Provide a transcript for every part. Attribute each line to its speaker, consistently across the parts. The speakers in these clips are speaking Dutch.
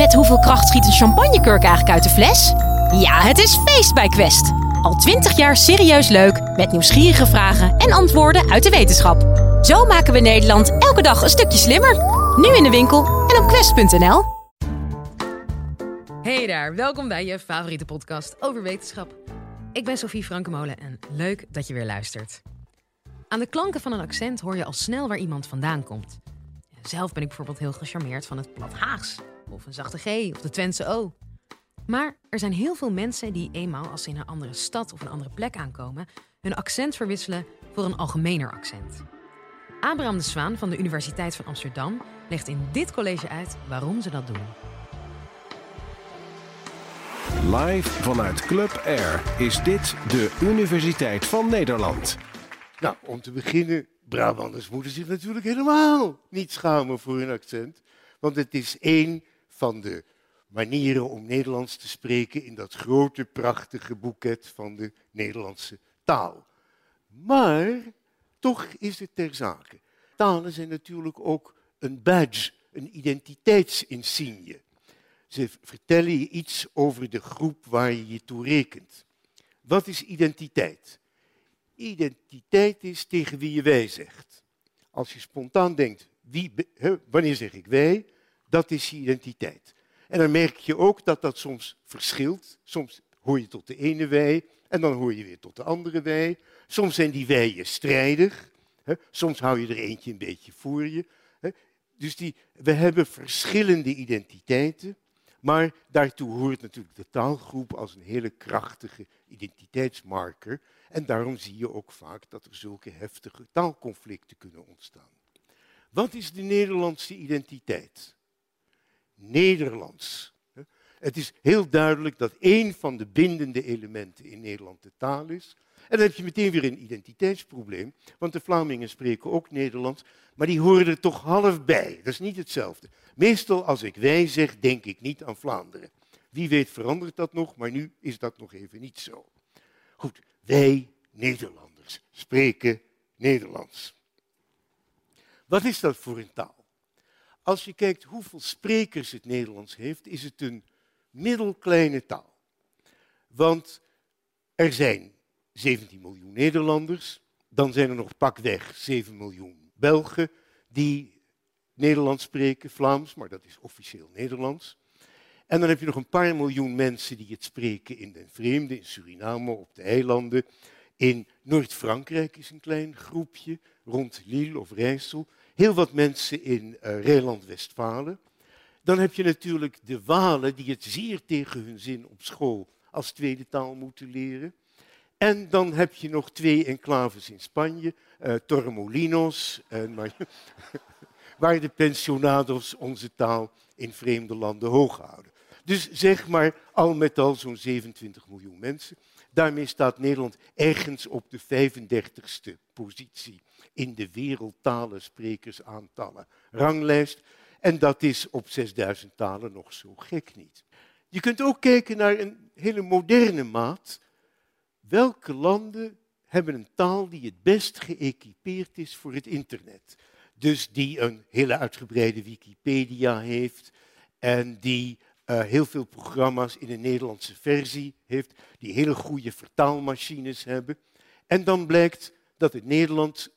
Speaker 1: Met hoeveel kracht schiet een champagnekurk eigenlijk uit de fles? Ja, het is feest bij Quest. Al twintig jaar serieus leuk, met nieuwsgierige vragen en antwoorden uit de wetenschap. Zo maken we Nederland elke dag een stukje slimmer. Nu in de winkel en op quest.nl.
Speaker 2: Hey daar, welkom bij je favoriete podcast over wetenschap. Ik ben Sophie Frankemolen en leuk dat je weer luistert. Aan de klanken van een accent hoor je al snel waar iemand vandaan komt. Zelf ben ik bijvoorbeeld heel gecharmeerd van het plat Haags, of een zachte G of de Twentse O. Maar er zijn heel veel mensen die eenmaal als ze in een andere stad of een andere plek aankomen, hun accent verwisselen voor een algemener accent. Abraham de Zwaan van de Universiteit van Amsterdam legt in dit college uit waarom ze dat doen.
Speaker 3: Live vanuit Club Air is dit de Universiteit van Nederland.
Speaker 4: Nou, om te beginnen, Brabanders moeten zich natuurlijk helemaal niet schamen voor hun accent. Want het is één van de manieren om Nederlands te spreken in dat grote, prachtige boeket van de Nederlandse taal. Maar toch is het ter zake. Talen zijn natuurlijk ook een badge, een identiteitsinsigne. Ze vertellen je iets over de groep waar je je toe rekent. Wat is identiteit? Identiteit is tegen wie je wij zegt. Als je spontaan denkt, wie, wanneer zeg ik wij, dat is je identiteit. En dan merk je ook dat dat soms verschilt. Soms hoor je tot de ene wij en dan hoor je weer tot de andere wij. Soms zijn die wijen strijdig. Soms hou je er eentje een beetje voor je. Dus die, we hebben verschillende identiteiten. Maar daartoe hoort natuurlijk de taalgroep als een hele krachtige identiteitsmarker. En daarom zie je ook vaak dat er zulke heftige taalconflicten kunnen ontstaan. Wat is de Nederlandse identiteit? Nederlands. Het is heel duidelijk dat één van de bindende elementen in Nederland de taal is. En dan heb je meteen weer een identiteitsprobleem, want de Vlamingen spreken ook Nederlands, maar die horen er toch half bij. Dat is niet hetzelfde. Meestal als ik wij zeg, denk ik niet aan Vlaanderen. Wie weet verandert dat nog, maar nu is dat nog even niet zo. Goed, wij Nederlanders spreken Nederlands. Wat is dat voor een taal? Als je kijkt hoeveel sprekers het Nederlands heeft, is het een middelkleine taal. Want er zijn 17 miljoen Nederlanders, dan zijn er nog pakweg 7 miljoen Belgen die Nederlands spreken, Vlaams, maar dat is officieel Nederlands. En dan heb je nog een paar miljoen mensen die het spreken in den vreemde, in Suriname, op de eilanden. In Noord-Frankrijk is een klein groepje, rond Lille of Rijssel. Heel wat mensen in uh, Rijnland-Westfalen. Dan heb je natuurlijk de Walen die het zeer tegen hun zin op school als tweede taal moeten leren. En dan heb je nog twee enclaves in Spanje, uh, Torremolinos, en waar de pensionados onze taal in vreemde landen hoog houden. Dus zeg maar al met al zo'n 27 miljoen mensen. Daarmee staat Nederland ergens op de 35ste positie in de wereldtalen sprekersaantallen ranglijst. En dat is op 6000 talen nog zo gek niet. Je kunt ook kijken naar een hele moderne maat. Welke landen hebben een taal die het best geëquipeerd is voor het internet? Dus die een hele uitgebreide Wikipedia heeft en die uh, heel veel programma's in een Nederlandse versie heeft, die hele goede vertaalmachines hebben. En dan blijkt dat het Nederland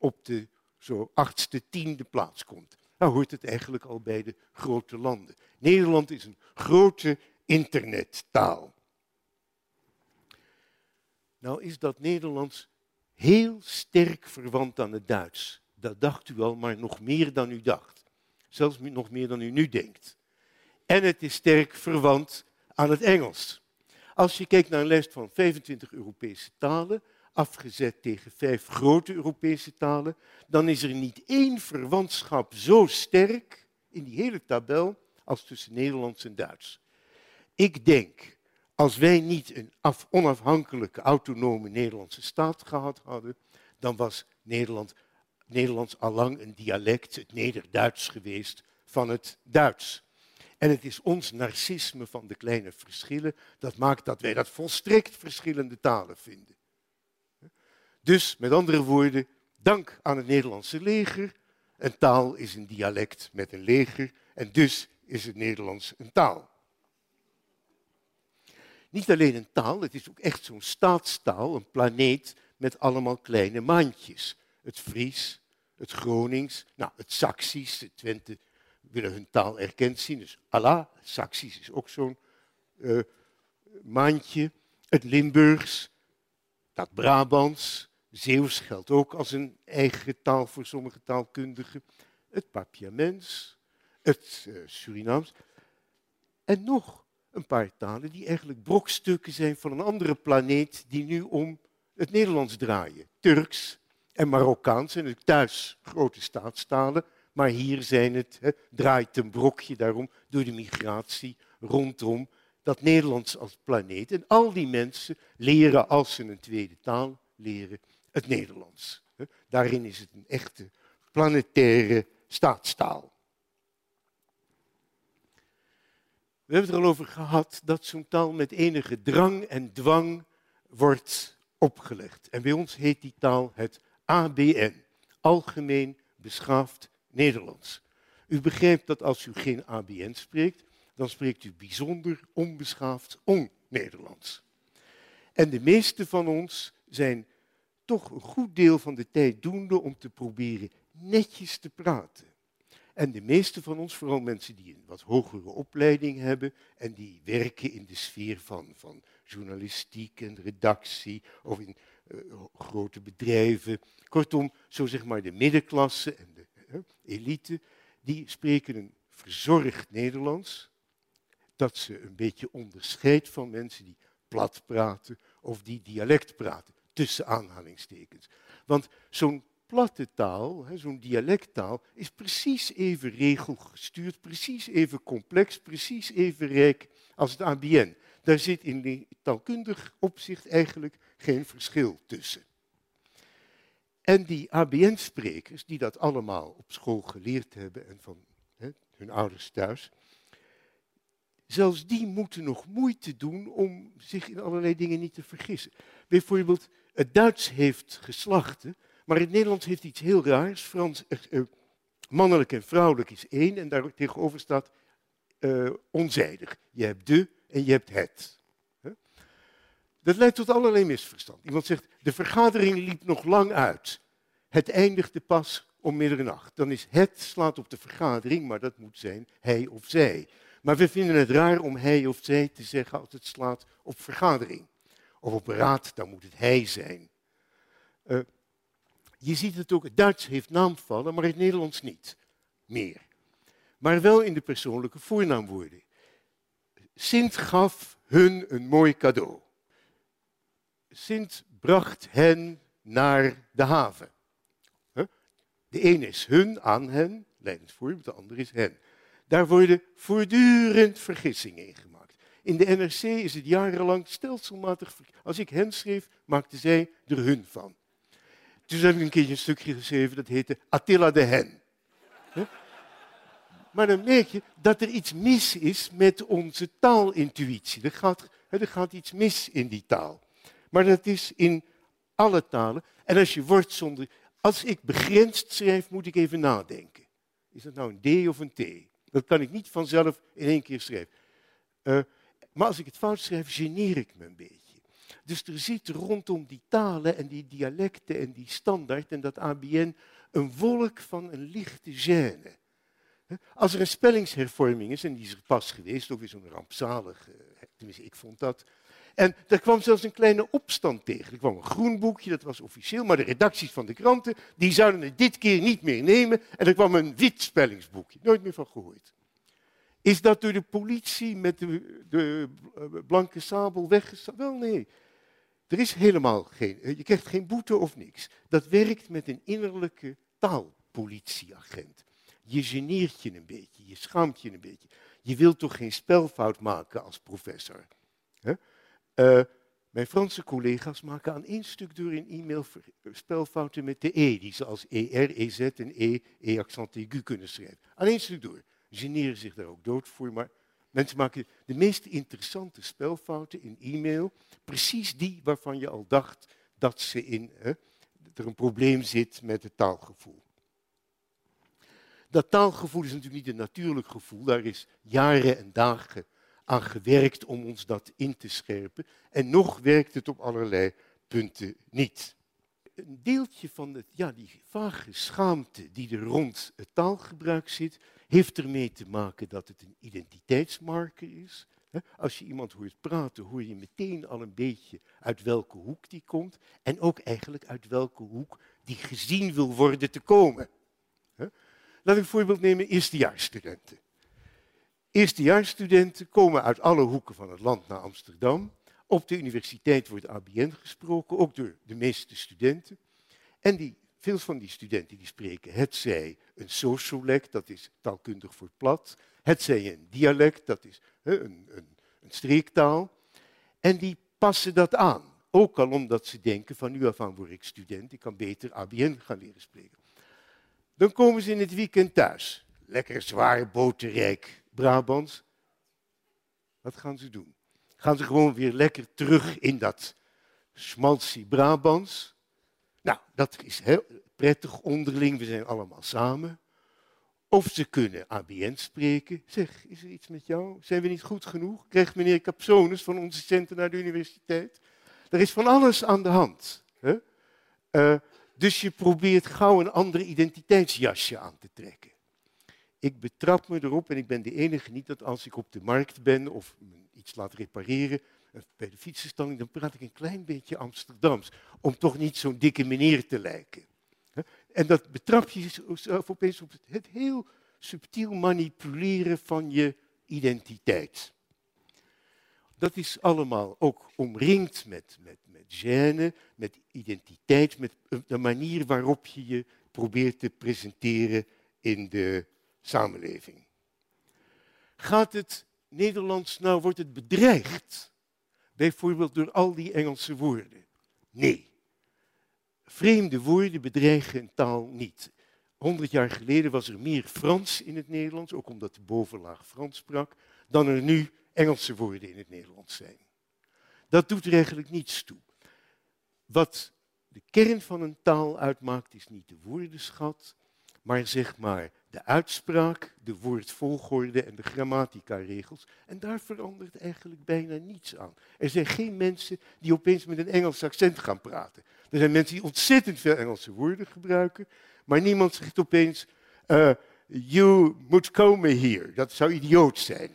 Speaker 4: op de zo achtste, tiende plaats komt. Nou hoort het eigenlijk al bij de grote landen. Nederland is een grote internettaal. Nou is dat Nederlands heel sterk verwant aan het Duits. Dat dacht u al, maar nog meer dan u dacht. Zelfs nog meer dan u nu denkt. En het is sterk verwant aan het Engels. Als je kijkt naar een lijst van 25 Europese talen, afgezet tegen vijf grote Europese talen, dan is er niet één verwantschap zo sterk in die hele tabel als tussen Nederlands en Duits. Ik denk, als wij niet een onafhankelijke, autonome Nederlandse staat gehad hadden, dan was Nederland, Nederlands allang een dialect, het Nederduits geweest, van het Duits. En het is ons narcisme van de kleine verschillen dat maakt dat wij dat volstrekt verschillende talen vinden. Dus, met andere woorden, dank aan het Nederlandse leger. Een taal is een dialect met een leger en dus is het Nederlands een taal. Niet alleen een taal, het is ook echt zo'n staatstaal, een planeet met allemaal kleine maandjes. Het Fries, het Gronings, nou, het Saxisch, de Twente willen hun taal erkend zien. Dus Allah, Saxisch is ook zo'n uh, maandje. Het Limburgs, dat Brabants, Zeeuws geldt ook als een eigen taal voor sommige taalkundigen. Het Papiaments, het uh, Surinaams. En nog een paar talen die eigenlijk brokstukken zijn van een andere planeet die nu om het Nederlands draaien. Turks en Marokkaans zijn natuurlijk thuis grote staatstalen, maar hier zijn het, draait een brokje daarom door de migratie rondom dat Nederlands als planeet. En al die mensen leren als ze een tweede taal leren het Nederlands. Daarin is het een echte planetaire staatstaal. We hebben het er al over gehad dat zo'n taal met enige drang en dwang wordt opgelegd. En bij ons heet die taal het ABN, Algemeen Beschaafd Nederlands. U begrijpt dat als u geen ABN spreekt, dan spreekt u bijzonder onbeschaafd on-Nederlands. En de meeste van ons zijn toch een goed deel van de tijd doende om te proberen netjes te praten. En de meeste van ons, vooral mensen die een wat hogere opleiding hebben en die werken in de sfeer van, van journalistiek en redactie of in uh, grote bedrijven. Kortom, zo zeg maar de middenklasse en de elite, die spreken een verzorgd Nederlands, dat ze een beetje onderscheidt van mensen die plat praten of die dialect praten, tussen aanhalingstekens. Want zo'n platte taal, zo'n dialecttaal, is precies even regelgestuurd, precies even complex, precies even rijk als het ABN. Daar zit in taalkundig opzicht eigenlijk geen verschil tussen. En die ABN-sprekers, die dat allemaal op school geleerd hebben en van hun ouders thuis, zelfs die moeten nog moeite doen om zich in allerlei dingen niet te vergissen. Bijvoorbeeld, het Duits heeft geslachten, maar het Nederlands heeft iets heel raars. Frans, mannelijk en vrouwelijk is één en daar tegenover staat uh, onzijdig. Je hebt de en je hebt het. Dat leidt tot allerlei misverstand. Iemand zegt, de vergadering liep nog lang uit. Het eindigde pas om middernacht. Dan is het slaat op de vergadering, maar dat moet zijn hij of zij. Maar we vinden het raar om hij of zij te zeggen als het slaat op vergadering. Of op raad, dan moet het hij zijn. Uh, je ziet het ook, het Duits heeft naamvallen, maar het Nederlands niet meer. Maar wel in de persoonlijke voornaamwoorden. Sint gaf hun een mooi cadeau. Sint bracht hen naar de haven. De een is hun, aan hen, leidend voorbeeld, de ander is hen. Daar worden voortdurend vergissingen in gemaakt. In de NRC is het jarenlang stelselmatig. Als ik hen schreef, maakten zij er hun van. Toen heb ik een keertje een stukje geschreven dat heette Attila de Hen. Maar dan merk je dat er iets mis is met onze taalintuïtie. Er gaat, er gaat iets mis in die taal. Maar dat is in alle talen. En als je wordt zonder. Als ik begrensd schrijf, moet ik even nadenken. Is dat nou een D of een T? Dat kan ik niet vanzelf in één keer schrijven. Uh, maar als ik het fout schrijf, geneer ik me een beetje. Dus er zit rondom die talen en die dialecten en die standaard en dat ABN een wolk van een lichte gêne. Als er een spellingshervorming is, en die is er pas geweest, ook weer zo'n rampzalig, tenminste ik vond dat. En daar kwam zelfs een kleine opstand tegen. Er kwam een groen boekje, dat was officieel, maar de redacties van de kranten, die zouden het dit keer niet meer nemen. En er kwam een wit spellingsboekje, nooit meer van gehoord. Is dat door de politie met de, de blanke sabel weggestapt? Wel nee. Er is helemaal geen, eh, je krijgt geen boete of niks. Dat werkt met een innerlijke taalpolitieagent. Je geneert je een beetje, je schaamt je een beetje. Je wilt toch geen spelfout maken als professor? Uh, mijn Franse collega's maken aan één stuk door in e-mail spelfouten met de E, die ze als ER, EZ en E, E-accent aigu kunnen schrijven. Aan één stuk door. Generen zich daar ook dood voor, maar Mensen maken de meest interessante spelfouten in e-mail, precies die waarvan je al dacht dat ze in, hè, er een probleem zit met het taalgevoel. Dat taalgevoel is natuurlijk niet een natuurlijk gevoel. Daar is jaren en dagen aan gewerkt om ons dat in te scherpen. En nog werkt het op allerlei punten niet. Een deeltje van het, ja, die vage schaamte die er rond het taalgebruik zit, heeft ermee te maken dat het een identiteitsmarker is. Als je iemand hoort praten, hoor je meteen al een beetje uit welke hoek die komt en ook eigenlijk uit welke hoek die gezien wil worden te komen. Laat ik een voorbeeld nemen, eerstejaarsstudenten. Eerstejaarsstudenten komen uit alle hoeken van het land naar Amsterdam. Op de universiteit wordt ABN gesproken, ook door de meeste studenten. En die, veel van die studenten die spreken het zij een sociolect, dat is taalkundig voor plat. Het zij een dialect, dat is een, een, een streektaal. En die passen dat aan. Ook al omdat ze denken, van nu af aan word ik student, ik kan beter ABN gaan leren spreken. Dan komen ze in het weekend thuis. Lekker zwaar, boterrijk Brabants. Wat gaan ze doen? Gaan ze gewoon weer lekker terug in dat schmaltsie Brabants? Nou, dat is heel prettig onderling, we zijn allemaal samen. Of ze kunnen ABN spreken. Zeg, is er iets met jou? Zijn we niet goed genoeg? Krijgt meneer Capsones van onze centen naar de universiteit? Er is van alles aan de hand. Hè? Uh, dus je probeert gauw een ander identiteitsjasje aan te trekken. Ik betrap me erop, en ik ben de enige niet, dat als ik op de markt ben of iets laat repareren, eh, bij de fietsenstalling, dan praat ik een klein beetje Amsterdams. Om toch niet zo'n dikke meneer te lijken. En dat betrap je jezelf opeens op het heel subtiel manipuleren van je identiteit. Dat is allemaal ook omringd met, met, met gêne, met identiteit, met de manier waarop je je probeert te presenteren in de samenleving. Gaat het Nederlands nou, wordt het bedreigd? Bijvoorbeeld door al die Engelse woorden? Nee. Vreemde woorden bedreigen een taal niet. Honderd jaar geleden was er meer Frans in het Nederlands, ook omdat de bovenlaag Frans sprak, dan er nu Engelse woorden in het Nederlands zijn. Dat doet er eigenlijk niets toe. Wat de kern van een taal uitmaakt is niet de woordenschat, maar zeg maar de uitspraak, de woordvolgorde en de grammatica-regels. En daar verandert eigenlijk bijna niets aan. Er zijn geen mensen die opeens met een Engels accent gaan praten. Er zijn mensen die ontzettend veel Engelse woorden gebruiken, maar niemand zegt opeens, uh, you moet komen hier. Dat zou idioot zijn.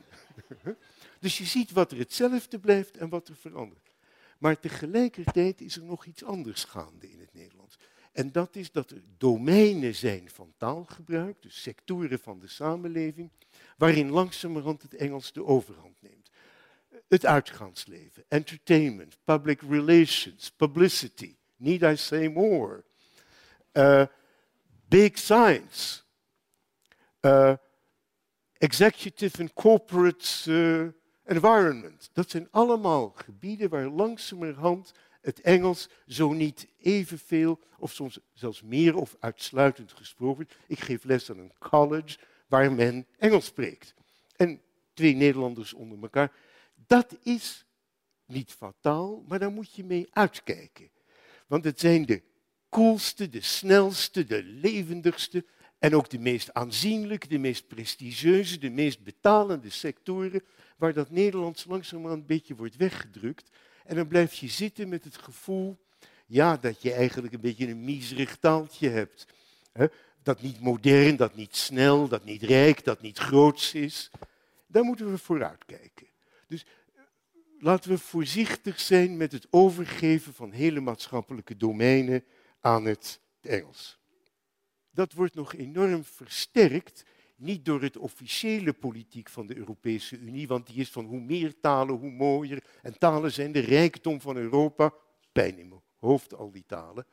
Speaker 4: dus je ziet wat er hetzelfde blijft en wat er verandert. Maar tegelijkertijd is er nog iets anders gaande in het Nederlands. En dat is dat er domeinen zijn van taalgebruik, dus sectoren van de samenleving, waarin langzamerhand het Engels de overhand neemt. Het uitgaansleven, entertainment, public relations, publicity, need I say more? Uh, big science, uh, executive and corporate uh, environment. Dat zijn allemaal gebieden waar langzamerhand het Engels zo niet evenveel, of soms zelfs meer of uitsluitend gesproken. Ik geef les aan een college waar men Engels spreekt. En twee Nederlanders onder elkaar. Dat is niet fataal, maar daar moet je mee uitkijken. Want het zijn de coolste, de snelste, de levendigste en ook de meest aanzienlijke, de meest prestigieuze, de meest betalende sectoren waar dat Nederlands langzamerhand een beetje wordt weggedrukt. En dan blijf je zitten met het gevoel ja, dat je eigenlijk een beetje een miserig taaltje hebt. Dat niet modern, dat niet snel, dat niet rijk, dat niet groots is. Daar moeten we vooruit kijken. Dus laten we voorzichtig zijn met het overgeven van hele maatschappelijke domeinen aan het Engels. Dat wordt nog enorm versterkt niet door het officiële politiek van de Europese Unie, want die is van hoe meer talen, hoe mooier. En talen zijn de rijkdom van Europa. Pijn in mijn hoofd, al die talen.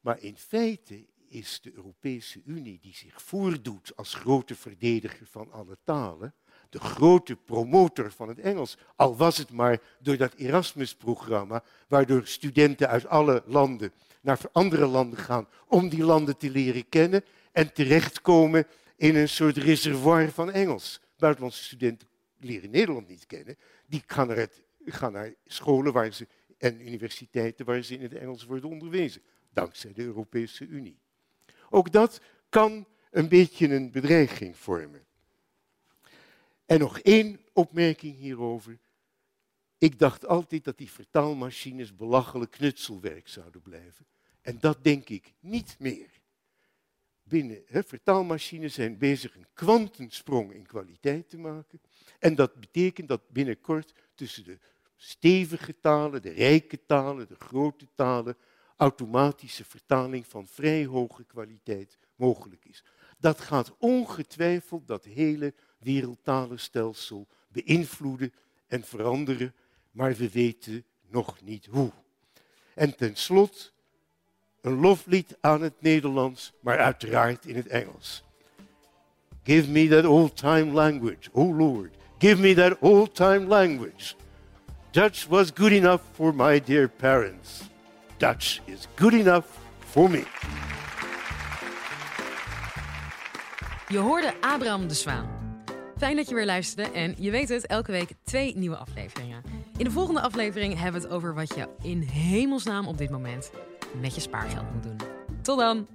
Speaker 4: Maar in feite is de Europese Unie, die zich voordoet als grote verdediger van alle talen, de grote promotor van het Engels. Al was het maar door dat Erasmus-programma, waardoor studenten uit alle landen naar andere landen gaan om die landen te leren kennen en terechtkomen in een soort reservoir van Engels. Buitenlandse studenten leren Nederland niet kennen. Die gaan naar, het, gaan naar scholen waar ze, en universiteiten waar ze in het Engels worden onderwezen. Dankzij de Europese Unie. Ook dat kan een beetje een bedreiging vormen. En nog één opmerking hierover. Ik dacht altijd dat die vertaalmachines belachelijk knutselwerk zouden blijven. En dat denk ik niet meer. Binnen, hè, vertaalmachines zijn bezig een kwantensprong in kwaliteit te maken. En dat betekent dat binnenkort tussen de stevige talen, de rijke talen, de grote talen, automatische vertaling van vrij hoge kwaliteit mogelijk is. Dat gaat ongetwijfeld dat hele wereldtalenstelsel beïnvloeden en veranderen, maar we weten nog niet hoe. En tenslotte een loflied aan het Nederlands, maar uiteraard in het Engels. Give me that old-time language, oh Lord, give me that old-time language. Dutch was good enough for my dear parents. Dutch is good enough for me.
Speaker 2: Je hoorde Abraham de Zwaan. Fijn dat je weer luisterde en je weet het, elke week twee nieuwe afleveringen. In de volgende aflevering hebben we het over wat je in hemelsnaam op dit moment met je spaargeld moet doen. Tot dan!